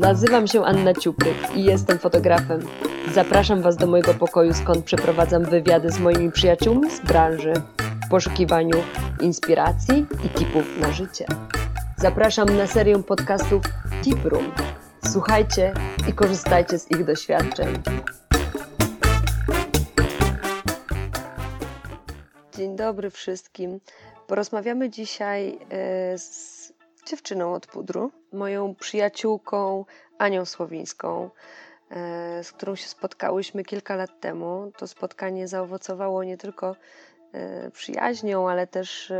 Nazywam się Anna Ciupryk i jestem fotografem. Zapraszam Was do mojego pokoju, skąd przeprowadzam wywiady z moimi przyjaciółmi z branży w poszukiwaniu inspiracji i tipów na życie. Zapraszam na serię podcastów Tip Room. Słuchajcie i korzystajcie z ich doświadczeń. Dzień dobry wszystkim. Porozmawiamy dzisiaj e, z dziewczyną od pudru, moją przyjaciółką Anią Słowińską, e, z którą się spotkałyśmy kilka lat temu. To spotkanie zaowocowało nie tylko e, przyjaźnią, ale też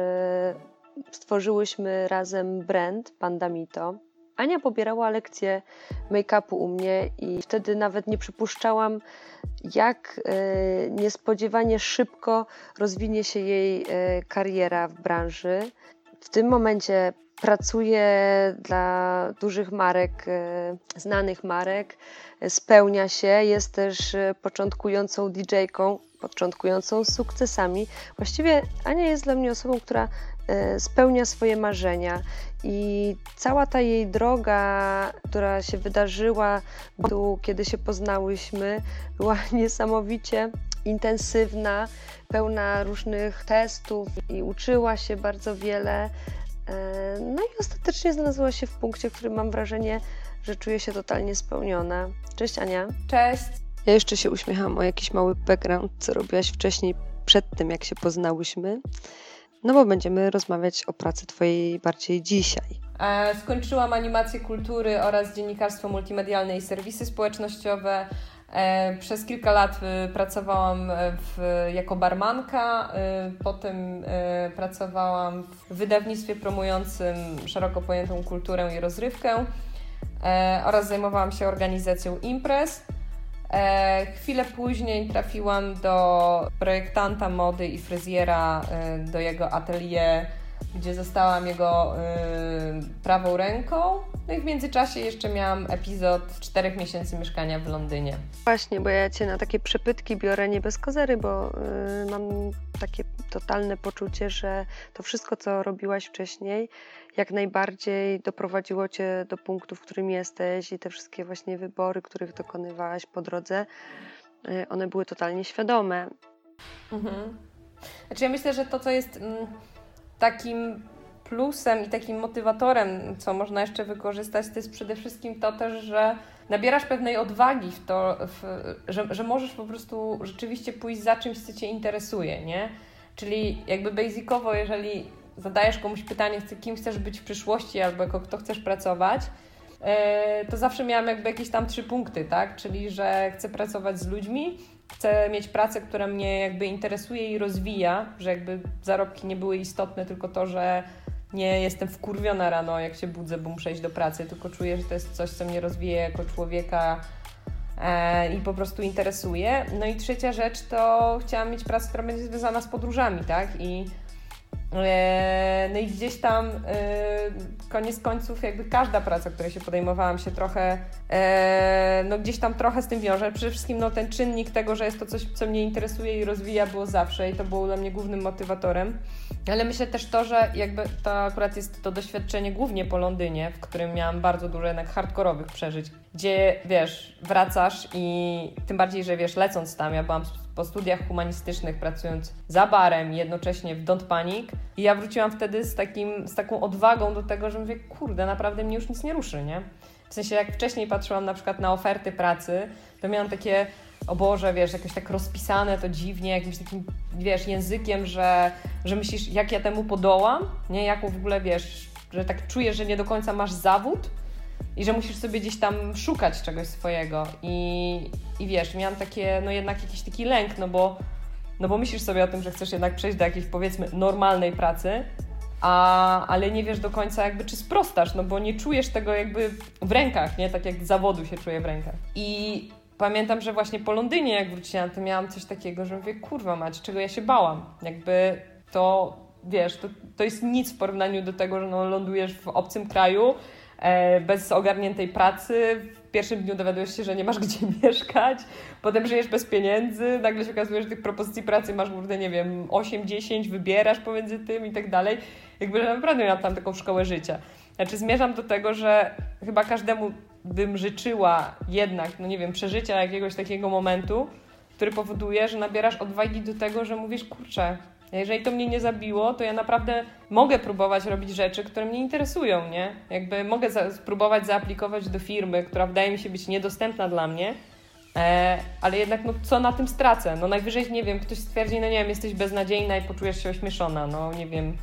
stworzyłyśmy razem brand Pandamito. Ania pobierała lekcje make-upu u mnie i wtedy nawet nie przypuszczałam, jak e, niespodziewanie szybko rozwinie się jej e, kariera w branży. W tym momencie pracuje dla dużych marek, e, znanych marek, spełnia się, jest też początkującą DJ-ką, początkującą sukcesami. Właściwie Ania jest dla mnie osobą, która spełnia swoje marzenia i cała ta jej droga, która się wydarzyła, kiedy się poznałyśmy, była niesamowicie intensywna, pełna różnych testów i uczyła się bardzo wiele. E, no i ostatecznie znalazła się w punkcie, w którym mam wrażenie, że czuję się totalnie spełniona. Cześć Ania. Cześć. Ja jeszcze się uśmiecham o jakiś mały background, co robiłaś wcześniej, przed tym jak się poznałyśmy. No bo będziemy rozmawiać o pracy Twojej bardziej dzisiaj. E, skończyłam animację kultury oraz dziennikarstwo multimedialne i serwisy społecznościowe. E, przez kilka lat e, pracowałam w, jako barmanka, potem pracowałam w wydawnictwie promującym szeroko pojętą kulturę i rozrywkę oraz zajmowałam się organizacją imprez. E, chwilę później trafiłam do projektanta mody i fryzjera, e, do jego atelier, gdzie zostałam jego e, prawą ręką. No i w międzyczasie jeszcze miałam epizod czterech miesięcy mieszkania w Londynie. Właśnie, bo ja Cię na takie przepytki biorę nie bez kozery, bo mam takie totalne poczucie, że to wszystko, co robiłaś wcześniej, jak najbardziej doprowadziło cię do punktu, w którym jesteś i te wszystkie właśnie wybory, których dokonywałaś po drodze, y, one były totalnie świadome. Mhm. Znaczy ja myślę, że to, co jest mm, takim plusem i takim motywatorem, co można jeszcze wykorzystać, to jest przede wszystkim to też, że nabierasz pewnej odwagi w to, w, że, że możesz po prostu rzeczywiście pójść za czymś, co Cię interesuje, nie? Czyli jakby basicowo, jeżeli zadajesz komuś pytanie, kim chcesz być w przyszłości albo jako kto chcesz pracować, e, to zawsze miałam jakby jakieś tam trzy punkty, tak? Czyli, że chcę pracować z ludźmi, chcę mieć pracę, która mnie jakby interesuje i rozwija, że jakby zarobki nie były istotne, tylko to, że nie jestem wkurwiona rano, jak się budzę, bo muszę iść do pracy, tylko czuję, że to jest coś, co mnie rozwija jako człowieka e, i po prostu interesuje. No i trzecia rzecz to chciałam mieć pracę, która będzie związana z podróżami, tak? I no i gdzieś tam e, koniec końców jakby każda praca, której się podejmowałam się trochę, e, no gdzieś tam trochę z tym wiąże. Przede wszystkim no ten czynnik tego, że jest to coś, co mnie interesuje i rozwija było zawsze i to było dla mnie głównym motywatorem. Ale myślę też to, że jakby to akurat jest to doświadczenie głównie po Londynie, w którym miałam bardzo dużo jednak hardkorowych przeżyć, gdzie wiesz, wracasz i tym bardziej, że wiesz, lecąc tam, ja byłam po studiach humanistycznych, pracując za barem, jednocześnie w Don't Panic. I ja wróciłam wtedy z, takim, z taką odwagą do tego, że mówię, kurde, naprawdę mnie już nic nie ruszy, nie? W sensie, jak wcześniej patrzyłam na przykład na oferty pracy, to miałam takie, o Boże, wiesz, jakoś tak rozpisane to dziwnie, jakimś takim, wiesz, językiem, że, że myślisz, jak ja temu podołam, nie? Jaką w ogóle, wiesz, że tak czujesz, że nie do końca masz zawód, i że musisz sobie gdzieś tam szukać czegoś swojego. I, i wiesz, miałam takie, no jednak jakiś taki lęk, no bo, no bo myślisz sobie o tym, że chcesz jednak przejść do jakiejś powiedzmy normalnej pracy, a, ale nie wiesz do końca jakby czy sprostasz, no bo nie czujesz tego jakby w rękach, nie? Tak jak zawodu się czuje w rękach. I pamiętam, że właśnie po Londynie jak wróciłam, to miałam coś takiego, że mówię, kurwa mać, czego ja się bałam. Jakby to, wiesz, to, to jest nic w porównaniu do tego, że no, lądujesz w obcym kraju, E, bez ogarniętej pracy. W pierwszym dniu dowiadujesz się, że nie masz gdzie mieszkać, potem żyjesz bez pieniędzy, nagle się okazuje, że tych propozycji pracy masz, kurde, nie wiem, 8, 10, wybierasz pomiędzy tym i tak dalej. Jakby naprawdę miałam tam taką szkołę życia. Znaczy zmierzam do tego, że chyba każdemu bym życzyła jednak, no nie wiem, przeżycia jakiegoś takiego momentu, który powoduje, że nabierasz odwagi do tego, że mówisz, kurczę, jeżeli to mnie nie zabiło, to ja naprawdę mogę próbować robić rzeczy, które mnie interesują, nie? Jakby mogę za spróbować zaaplikować do firmy, która wydaje mi się być niedostępna dla mnie, e, ale jednak no, co na tym stracę? No najwyżej, nie wiem, ktoś stwierdzi, no nie wiem, jesteś beznadziejna i poczujesz się ośmieszona, no nie wiem,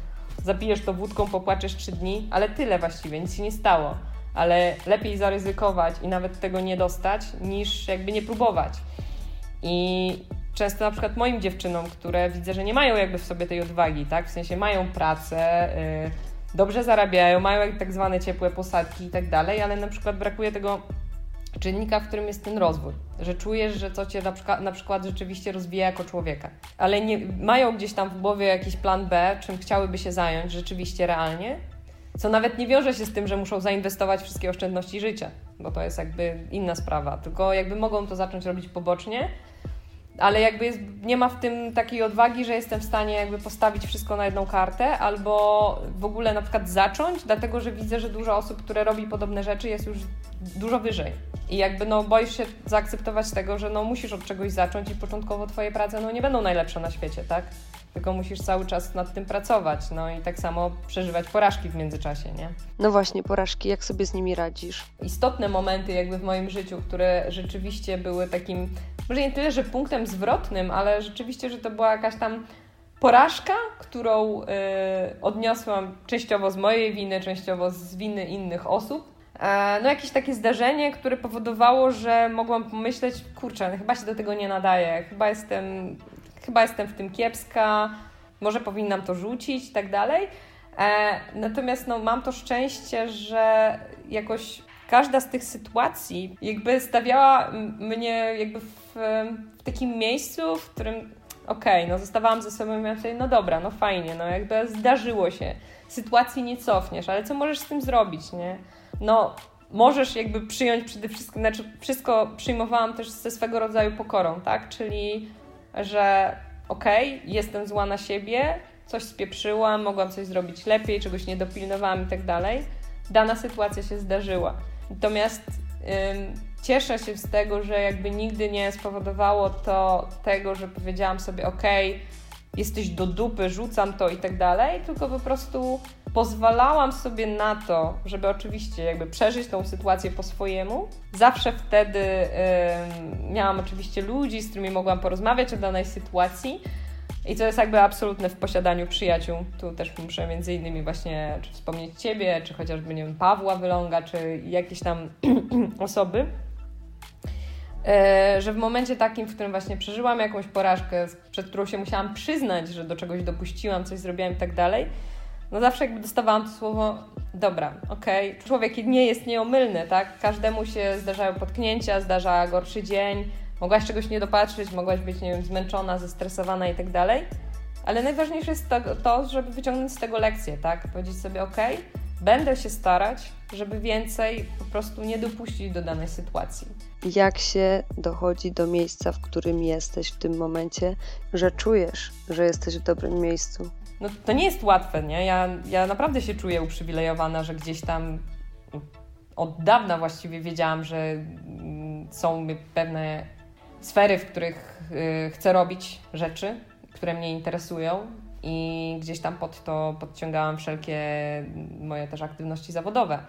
zapijesz to wódką, popłaczesz trzy dni, ale tyle właściwie, nic się nie stało. Ale lepiej zaryzykować i nawet tego nie dostać, niż jakby nie próbować. I często na przykład moim dziewczynom, które widzę, że nie mają jakby w sobie tej odwagi, tak? W sensie mają pracę, yy, dobrze zarabiają, mają tak zwane ciepłe posadki i tak dalej, ale na przykład brakuje tego czynnika, w którym jest ten rozwój. Że czujesz, że co cię na przykład, na przykład rzeczywiście rozwija jako człowieka. Ale nie, mają gdzieś tam w głowie jakiś plan B, czym chciałyby się zająć rzeczywiście realnie, co nawet nie wiąże się z tym, że muszą zainwestować wszystkie oszczędności życia, bo to jest jakby inna sprawa. Tylko jakby mogą to zacząć robić pobocznie ale jakby jest, nie ma w tym takiej odwagi, że jestem w stanie jakby postawić wszystko na jedną kartę, albo w ogóle na przykład zacząć, dlatego że widzę, że dużo osób, które robi podobne rzeczy, jest już dużo wyżej. I jakby no boisz się zaakceptować tego, że no musisz od czegoś zacząć i początkowo twoje prace no nie będą najlepsze na świecie, tak? Tylko musisz cały czas nad tym pracować, no i tak samo przeżywać porażki w międzyczasie, nie? No właśnie, porażki, jak sobie z nimi radzisz? Istotne momenty jakby w moim życiu, które rzeczywiście były takim, może nie tyle, że punktem zwrotnym, ale rzeczywiście, że to była jakaś tam porażka, którą y, odniosłam częściowo z mojej winy, częściowo z winy innych osób. E, no jakieś takie zdarzenie, które powodowało, że mogłam pomyśleć, kurczę, chyba się do tego nie nadaje, chyba jestem chyba jestem w tym kiepska, może powinnam to rzucić i tak dalej. E, natomiast no, mam to szczęście, że jakoś każda z tych sytuacji jakby stawiała mnie jakby w, w takim miejscu, w którym okej, okay, no zostawałam ze sobą i miałam no dobra, no fajnie, no jakby zdarzyło się. Sytuacji nie cofniesz, ale co możesz z tym zrobić, nie? No możesz jakby przyjąć przede wszystkim, znaczy wszystko przyjmowałam też ze swego rodzaju pokorą, tak? Czyli że okej, okay, jestem zła na siebie, coś spieprzyłam, mogłam coś zrobić lepiej, czegoś nie dopilnowałam i tak dalej. Dana sytuacja się zdarzyła. Natomiast ym, cieszę się z tego, że jakby nigdy nie spowodowało to tego, że powiedziałam sobie, okej, okay, jesteś do dupy, rzucam to i tak dalej, tylko po prostu pozwalałam sobie na to, żeby oczywiście jakby przeżyć tą sytuację po swojemu. Zawsze wtedy yy, miałam oczywiście ludzi, z którymi mogłam porozmawiać o danej sytuacji. I co jest jakby absolutne w posiadaniu przyjaciół. Tu też muszę między innymi właśnie czy wspomnieć Ciebie, czy chociażby, nie wiem, Pawła Wyląga, czy jakieś tam osoby. E, że w momencie takim, w którym właśnie przeżyłam jakąś porażkę, przed którą się musiałam przyznać, że do czegoś dopuściłam, coś zrobiłam i tak dalej, no zawsze jakby dostawałam to słowo, dobra, okej, okay. człowiek nie jest nieomylny, tak? Każdemu się zdarzają potknięcia, zdarza gorszy dzień, mogłaś czegoś nie dopatrzyć, mogłaś być, nie wiem, zmęczona, zestresowana i tak dalej, ale najważniejsze jest to, to, żeby wyciągnąć z tego lekcję, tak? Powiedzieć sobie, okej, okay, będę się starać, żeby więcej po prostu nie dopuścić do danej sytuacji. Jak się dochodzi do miejsca, w którym jesteś w tym momencie, że czujesz, że jesteś w dobrym miejscu? no to nie jest łatwe, nie? Ja, ja naprawdę się czuję uprzywilejowana, że gdzieś tam od dawna właściwie wiedziałam, że mm, są pewne sfery, w których y, chcę robić rzeczy, które mnie interesują i gdzieś tam pod to podciągałam wszelkie moje też aktywności zawodowe.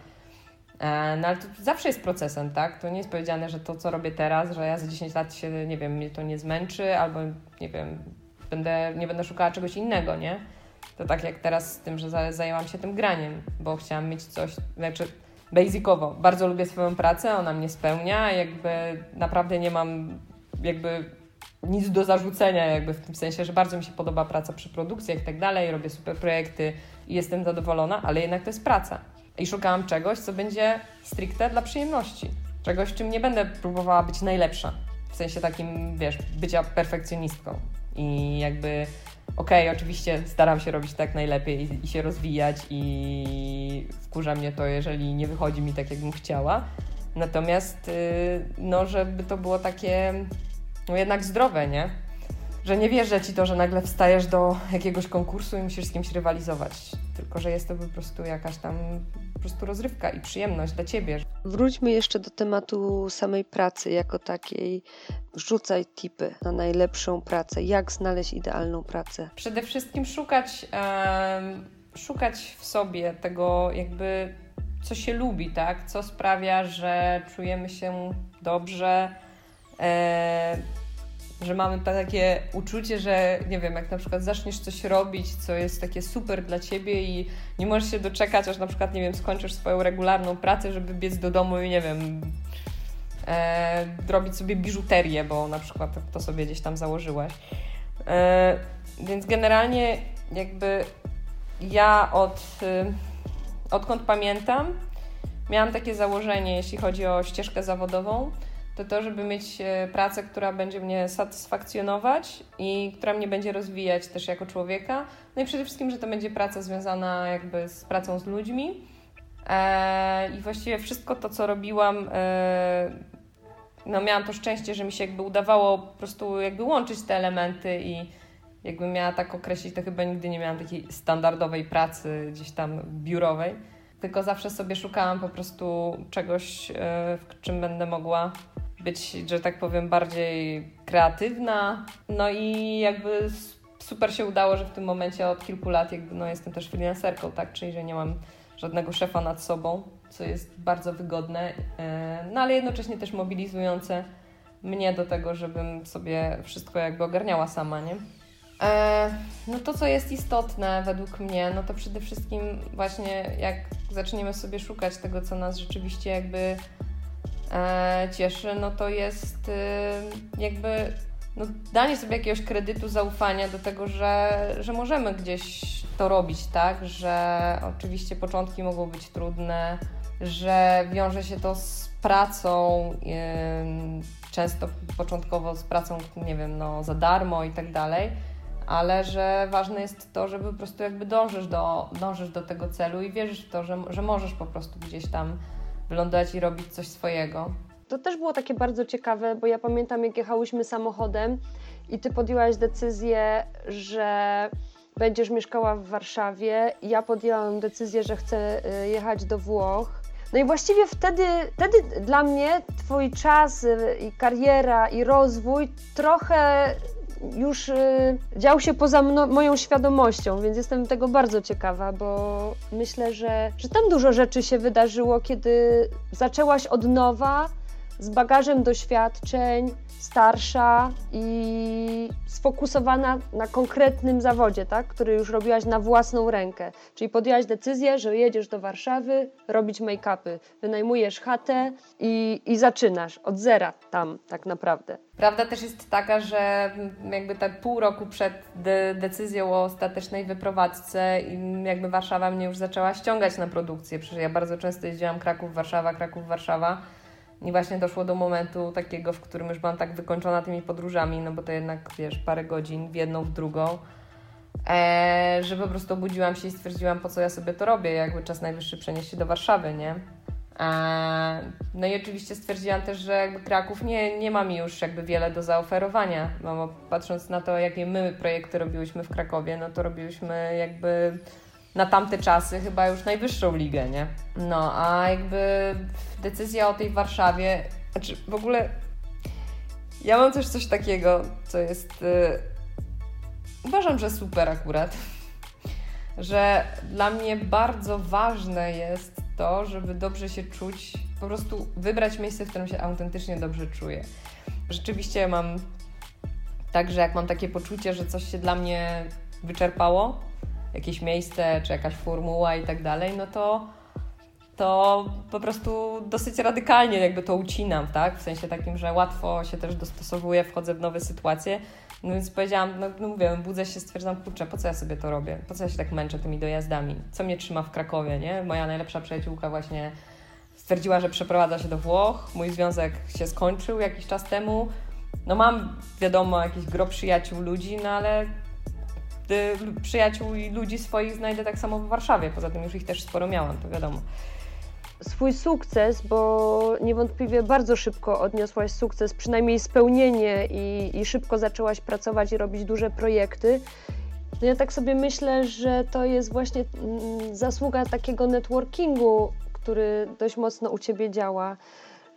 E, no ale to zawsze jest procesem, tak? To nie jest powiedziane, że to, co robię teraz, że ja za 10 lat się, nie wiem, mnie to nie zmęczy, albo nie wiem, będę, nie będę szukała czegoś innego, nie? To tak jak teraz z tym, że zajęłam się tym graniem, bo chciałam mieć coś, znaczy basicowo. Bardzo lubię swoją pracę, ona mnie spełnia, jakby naprawdę nie mam jakby nic do zarzucenia jakby w tym sensie, że bardzo mi się podoba praca przy produkcjach i tak dalej, robię super projekty i jestem zadowolona, ale jednak to jest praca. I szukałam czegoś, co będzie stricte dla przyjemności. Czegoś, czym nie będę próbowała być najlepsza. W sensie takim, wiesz, bycia perfekcjonistką. I jakby okej, okay, oczywiście staram się robić tak najlepiej i, i się rozwijać i wkurza mnie to, jeżeli nie wychodzi mi tak, jakbym chciała. Natomiast, yy, no, żeby to było takie, no jednak zdrowe, nie? Że nie wierzę ci to, że nagle wstajesz do jakiegoś konkursu i musisz z kimś rywalizować. Tylko, że jest to po prostu jakaś tam po prostu rozrywka i przyjemność dla ciebie. Wróćmy jeszcze do tematu samej pracy jako takiej. Rzucaj tipy na najlepszą pracę. Jak znaleźć idealną pracę? Przede wszystkim szukać, szukać w sobie tego jakby co się lubi, tak? Co sprawia, że czujemy się dobrze, e, że mamy takie uczucie, że nie wiem, jak na przykład zaczniesz coś robić, co jest takie super dla ciebie i nie możesz się doczekać, aż na przykład, nie wiem, skończysz swoją regularną pracę, żeby biec do domu i nie wiem, e, robić sobie biżuterię, bo na przykład to sobie gdzieś tam założyłaś. E, więc generalnie jakby ja od, y, odkąd pamiętam, miałam takie założenie, jeśli chodzi o ścieżkę zawodową, to to, żeby mieć e, pracę, która będzie mnie satysfakcjonować i która mnie będzie rozwijać też jako człowieka. No i przede wszystkim, że to będzie praca związana jakby z pracą z ludźmi. E, I właściwie wszystko to, co robiłam, e, no miałam to szczęście, że mi się jakby udawało po prostu jakby łączyć te elementy i jakbym miała tak określić, to chyba nigdy nie miałam takiej standardowej pracy gdzieś tam biurowej tylko zawsze sobie szukałam po prostu czegoś, w czym będę mogła być, że tak powiem, bardziej kreatywna. No i jakby super się udało, że w tym momencie od kilku lat jakby no jestem też freelancerką, tak, czyli że nie mam żadnego szefa nad sobą, co jest bardzo wygodne, e, no ale jednocześnie też mobilizujące mnie do tego, żebym sobie wszystko jakby ogarniała sama, nie? E, no to, co jest istotne według mnie, no to przede wszystkim właśnie jak zaczniemy sobie szukać tego, co nas rzeczywiście jakby cieszy, no to jest e, jakby no, danie sobie jakiegoś kredytu zaufania do tego, że, że możemy gdzieś to robić, tak? Że oczywiście początki mogą być trudne, że wiąże się to z pracą, często początkowo z pracą, nie wiem, no, za darmo i tak dalej, ale że ważne jest to, żeby po prostu jakby dążysz do, dążysz do tego celu i wierzysz w to, że, że możesz po prostu gdzieś tam wylądować i robić coś swojego. To też było takie bardzo ciekawe, bo ja pamiętam, jak jechałyśmy samochodem i ty podjęłaś decyzję, że będziesz mieszkała w Warszawie. Ja podjęłam decyzję, że chcę y, jechać do Włoch. No i właściwie wtedy, wtedy dla mnie Twój czas y, i kariera i rozwój trochę już y, dział się poza mno, moją świadomością, więc jestem tego bardzo ciekawa, bo myślę, że, że tam dużo rzeczy się wydarzyło, kiedy zaczęłaś od nowa z bagażem doświadczeń, starsza i sfokusowana na konkretnym zawodzie, tak? który już robiłaś na własną rękę. Czyli podjęłaś decyzję, że jedziesz do Warszawy robić make-upy, wynajmujesz chatę i, i zaczynasz od zera tam tak naprawdę. Prawda też jest taka, że jakby te pół roku przed de decyzją o ostatecznej wyprowadzce jakby Warszawa mnie już zaczęła ściągać na produkcję. Przecież ja bardzo często jeździłam Kraków, Warszawa, Kraków, Warszawa i właśnie doszło do momentu takiego, w którym już byłam tak wykończona tymi podróżami, no bo to jednak, wiesz, parę godzin w jedną, w drugą, e, że po prostu obudziłam się i stwierdziłam, po co ja sobie to robię, jakby czas najwyższy przenieść się do Warszawy, nie? E, no i oczywiście stwierdziłam też, że jakby Kraków nie, nie ma mi już jakby wiele do zaoferowania, bo patrząc na to, jakie my projekty robiłyśmy w Krakowie, no to robiłyśmy jakby na tamte czasy chyba już najwyższą ligę, nie? No, a jakby decyzja o tej Warszawie, znaczy w ogóle ja mam też coś takiego, co jest yy, uważam, że super akurat, że dla mnie bardzo ważne jest to, żeby dobrze się czuć, po prostu wybrać miejsce, w którym się autentycznie dobrze czuję. Rzeczywiście mam tak, że jak mam takie poczucie, że coś się dla mnie wyczerpało, jakieś miejsce, czy jakaś formuła i tak dalej, no to, to po prostu dosyć radykalnie jakby to ucinam, tak? W sensie takim, że łatwo się też dostosowuję, wchodzę w nowe sytuacje. No więc powiedziałam, no, no mówię, budzę się, stwierdzam, kurczę, po co ja sobie to robię? Po co ja się tak męczę tymi dojazdami? Co mnie trzyma w Krakowie, nie? Moja najlepsza przyjaciółka właśnie stwierdziła, że przeprowadza się do Włoch. Mój związek się skończył jakiś czas temu. No mam, wiadomo, jakiś gro przyjaciół, ludzi, no ale przyjaciół i ludzi swoich znajdę tak samo w Warszawie. Poza tym już ich też sporo miałam, to wiadomo. Swój sukces, bo niewątpliwie bardzo szybko odniosłaś sukces, przynajmniej spełnienie i, i szybko zaczęłaś pracować i robić duże projekty. No ja tak sobie myślę, że to jest właśnie mm, zasługa takiego networkingu, który dość mocno u Ciebie działa,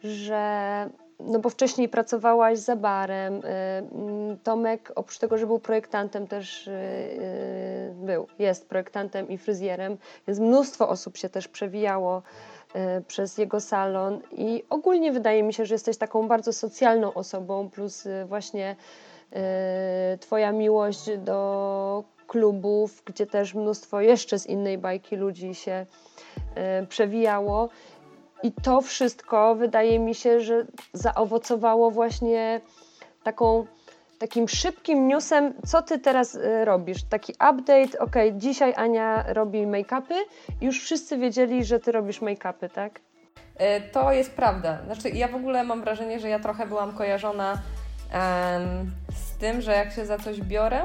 że no bo wcześniej pracowałaś za barem. Y, mm, Tomek, oprócz tego, że był projektantem, też y, y, był, jest projektantem i fryzjerem, więc mnóstwo osób się też przewijało przez jego salon i ogólnie wydaje mi się, że jesteś taką bardzo socjalną osobą, plus właśnie Twoja miłość do klubów, gdzie też mnóstwo jeszcze z innej bajki ludzi się przewijało. I to wszystko wydaje mi się, że zaowocowało właśnie taką, takim szybkim newsem, co ty teraz y, robisz. Taki update, ok, dzisiaj Ania robi make-upy już wszyscy wiedzieli, że ty robisz make-upy, tak? E, to jest prawda. Znaczy, ja w ogóle mam wrażenie, że ja trochę byłam kojarzona um, z tym, że jak się za coś biorę,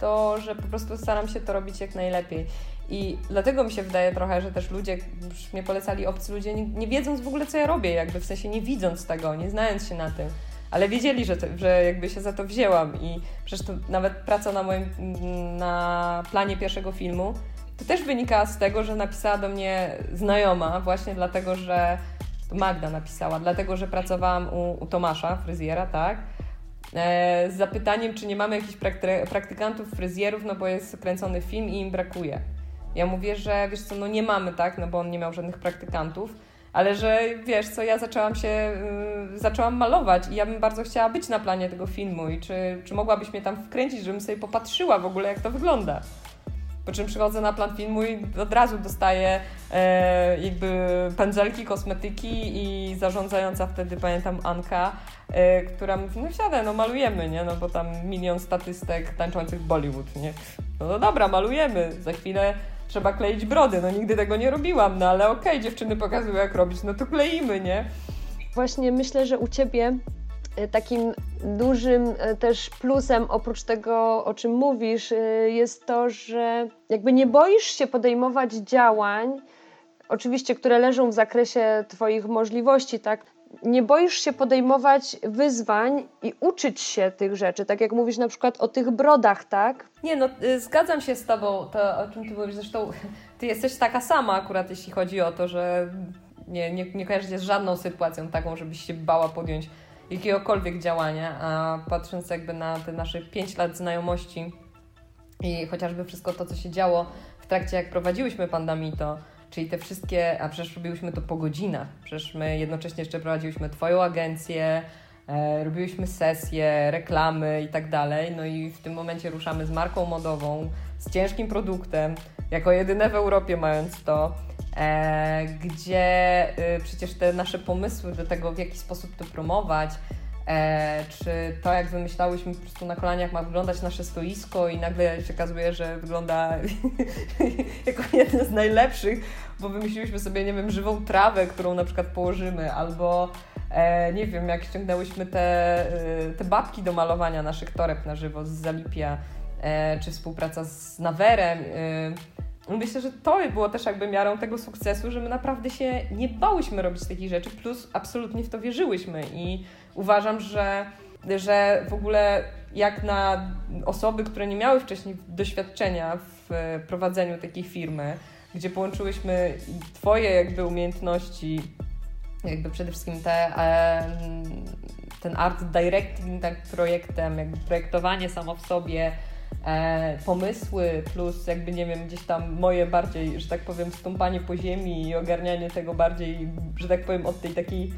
to że po prostu staram się to robić jak najlepiej. I dlatego mi się wydaje trochę, że też ludzie, już mnie polecali obcy ludzie, nie, nie wiedząc w ogóle, co ja robię, jakby w sensie nie widząc tego, nie znając się na tym, ale wiedzieli, że, że jakby się za to wzięłam i przecież to nawet praca na moim, na planie pierwszego filmu, to też wynika z tego, że napisała do mnie znajoma, właśnie dlatego, że Magda napisała, dlatego, że pracowałam u, u Tomasza, fryzjera, tak? E, z zapytaniem, czy nie mamy jakichś prakty praktykantów, fryzjerów, no bo jest kręcony film i im brakuje. Ja mówię, że wiesz co, no nie mamy, tak, no bo on nie miał żadnych praktykantów, ale że wiesz co, ja zaczęłam się, yy, zaczęłam malować i ja bym bardzo chciała być na planie tego filmu i czy, czy mogłabyś mnie tam wkręcić, żebym sobie popatrzyła w ogóle, jak to wygląda. Po czym przychodzę na plan filmu i od razu dostaję e, jakby pędzelki, kosmetyki i zarządzająca wtedy, pamiętam, Anka, e, która mówi, no siadę, no malujemy, nie? No bo tam milion statystek tańczących Bollywood, nie? No, no dobra, malujemy. Za chwilę trzeba kleić brody. No nigdy tego nie robiłam, no ale okej, okay, dziewczyny pokazują jak robić, no to kleimy, nie? Właśnie myślę, że u Ciebie e, takim dużym e, też plusem, oprócz tego, o czym mówisz, e, jest to, że jakby nie boisz się podejmować działań, oczywiście, które leżą w zakresie Twoich możliwości, tak? Nie boisz się podejmować wyzwań i uczyć się tych rzeczy, tak jak mówisz na przykład o tych brodach, tak? Nie, no y, zgadzam się z Tobą, to o czym Ty mówisz, zresztą Ty jesteś taka sama akurat, jeśli chodzi o to, że nie, nie, nie kojarzysz się z żadną sytuacją taką, żebyś się bała podjąć jakiegokolwiek działania, a patrząc jakby na te nasze 5 lat znajomości i chociażby wszystko to, co się działo w trakcie, jak prowadziłyśmy Pandamito, Czyli te wszystkie, a przecież robiłyśmy to po godzinach. Przecież my jednocześnie jeszcze prowadziłyśmy Twoją agencję, e, robiłyśmy sesje, reklamy i tak dalej. No i w tym momencie ruszamy z marką modową, z ciężkim produktem, jako jedyne w Europie mając to, e, gdzie e, przecież te nasze pomysły do tego, w jaki sposób to promować, E, czy to, jak wymyślałyśmy po prostu na kolaniach ma wyglądać nasze stoisko i nagle się okazuje, że wygląda jako jedno z najlepszych, bo wymyśliłyśmy sobie, nie wiem, żywą trawę, którą na przykład położymy, albo e, nie wiem, jak ściągnęłyśmy te, e, te babki do malowania naszych toreb na żywo z Zalipia, e, czy współpraca z Nawerem. E, myślę, że to było też jakby miarą tego sukcesu, że my naprawdę się nie bałyśmy robić takich rzeczy, plus absolutnie w to wierzyłyśmy. I uważam, że, że w ogóle jak na osoby, które nie miały wcześniej doświadczenia w prowadzeniu takiej firmy, gdzie połączyłyśmy Twoje jakby umiejętności, jakby przede wszystkim te, ten art directing tak projektem, jakby projektowanie samo w sobie, e, pomysły, plus jakby nie wiem, gdzieś tam moje bardziej, że tak powiem, stąpanie po ziemi i ogarnianie tego bardziej, że tak powiem, od tej takiej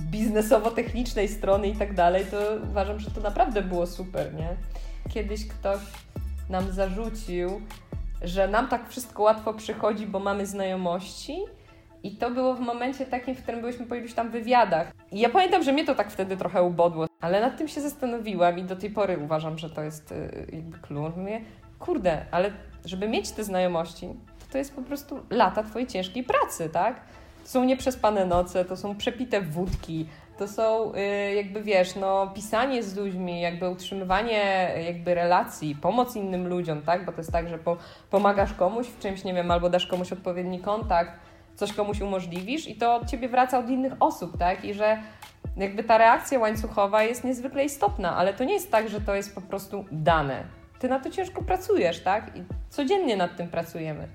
biznesowo-technicznej strony i tak dalej, to uważam, że to naprawdę było super, nie? Kiedyś ktoś nam zarzucił, że nam tak wszystko łatwo przychodzi, bo mamy znajomości. I to było w momencie takim, w którym byliśmy po iluś tam wywiadach. I ja pamiętam, że mnie to tak wtedy trochę ubodło, ale nad tym się zastanowiłam i do tej pory uważam, że to jest y, jakby klucz. Mówię, kurde, ale żeby mieć te znajomości, to to jest po prostu lata twojej ciężkiej pracy, tak? To są nieprzespane noce, to są przepite wódki, to są y, jakby wiesz, no pisanie z ludźmi, jakby utrzymywanie jakby relacji, pomoc innym ludziom, tak? Bo to jest tak, że po, pomagasz komuś w czymś, nie wiem, albo dasz komuś odpowiedni kontakt, coś komuś umożliwisz i to od ciebie wraca od innych osób, tak? I że jakby ta reakcja łańcuchowa jest niezwykle istotna, ale to nie jest tak, że to jest po prostu dane ty na to ciężko pracujesz, tak? I codziennie nad tym pracujemy.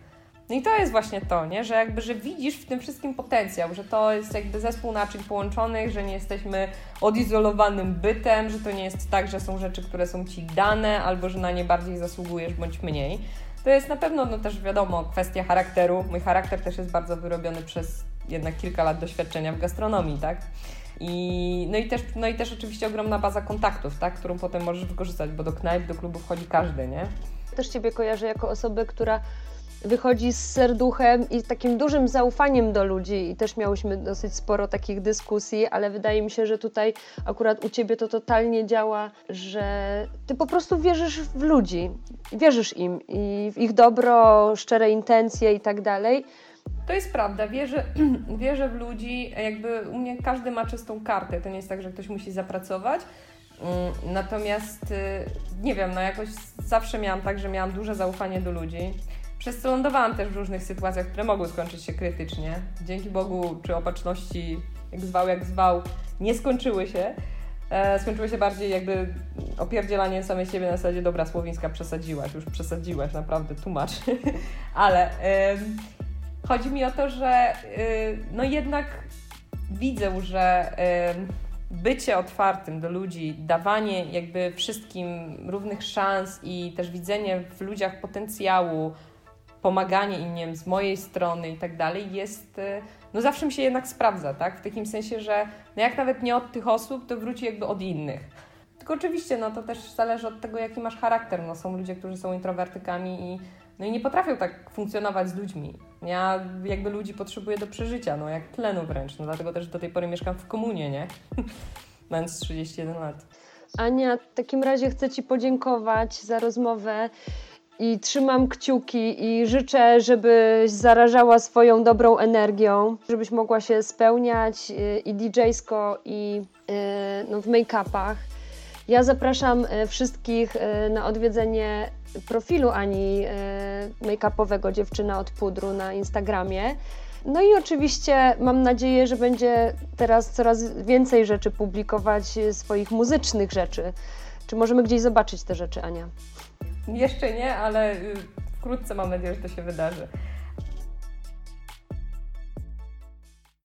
No i to jest właśnie to, nie? że jakby, że widzisz w tym wszystkim potencjał, że to jest jakby zespół naczyń połączonych, że nie jesteśmy odizolowanym bytem, że to nie jest tak, że są rzeczy, które są ci dane, albo że na nie bardziej zasługujesz bądź mniej. To jest na pewno no też wiadomo kwestia charakteru. Mój charakter też jest bardzo wyrobiony przez jednak kilka lat doświadczenia w gastronomii, tak? I, no, i też, no i też oczywiście ogromna baza kontaktów, tak? którą potem możesz wykorzystać, bo do knajp, do klubów chodzi każdy, nie? Też Ciebie kojarzę jako osobę, która wychodzi z serduchem i takim dużym zaufaniem do ludzi i też miałyśmy dosyć sporo takich dyskusji, ale wydaje mi się, że tutaj akurat u Ciebie to totalnie działa, że Ty po prostu wierzysz w ludzi, wierzysz im i w ich dobro, szczere intencje i tak dalej. To jest prawda, wierzę, wierzę w ludzi, jakby u mnie każdy ma czystą kartę, to nie jest tak, że ktoś musi zapracować, mm, Natomiast y, nie wiem, no jakoś zawsze miałam tak, że miałam duże zaufanie do ludzi. Przez co lądowałam też w różnych sytuacjach, które mogły skończyć się krytycznie. Dzięki Bogu, czy opatrzności, jak zwał, jak zwał, nie skończyły się. E, skończyły się bardziej jakby opierdzielaniem samej siebie na zasadzie, dobra, Słowińska, przesadziłaś, już przesadziłaś, naprawdę, tłumacz. Ale e, chodzi mi o to, że e, no jednak widzę, że bycie otwartym do ludzi, dawanie jakby wszystkim równych szans i też widzenie w ludziach potencjału, pomaganie im, nie wiem, z mojej strony i tak dalej jest, y, no zawsze mi się jednak sprawdza, tak? W takim sensie, że no jak nawet nie od tych osób, to wróci jakby od innych. Tylko oczywiście, no to też zależy od tego, jaki masz charakter. No są ludzie, którzy są introwertykami i, no i nie potrafią tak funkcjonować z ludźmi. Ja jakby ludzi potrzebuję do przeżycia, no jak tlenu wręcz. No dlatego też do tej pory mieszkam w komunie, nie? Mając 31 lat. Ania, w takim razie chcę Ci podziękować za rozmowę i trzymam kciuki i życzę, żebyś zarażała swoją dobrą energią, żebyś mogła się spełniać y, i DJ-sko, i y, no, w make-upach. Ja zapraszam y, wszystkich na odwiedzenie profilu Ani make-upowego Dziewczyna od Pudru na Instagramie. No i oczywiście mam nadzieję, że będzie teraz coraz więcej rzeczy publikować, swoich muzycznych rzeczy. Czy możemy gdzieś zobaczyć te rzeczy, Ania? Jeszcze nie, ale y, wkrótce mam nadzieję, że to się wydarzy.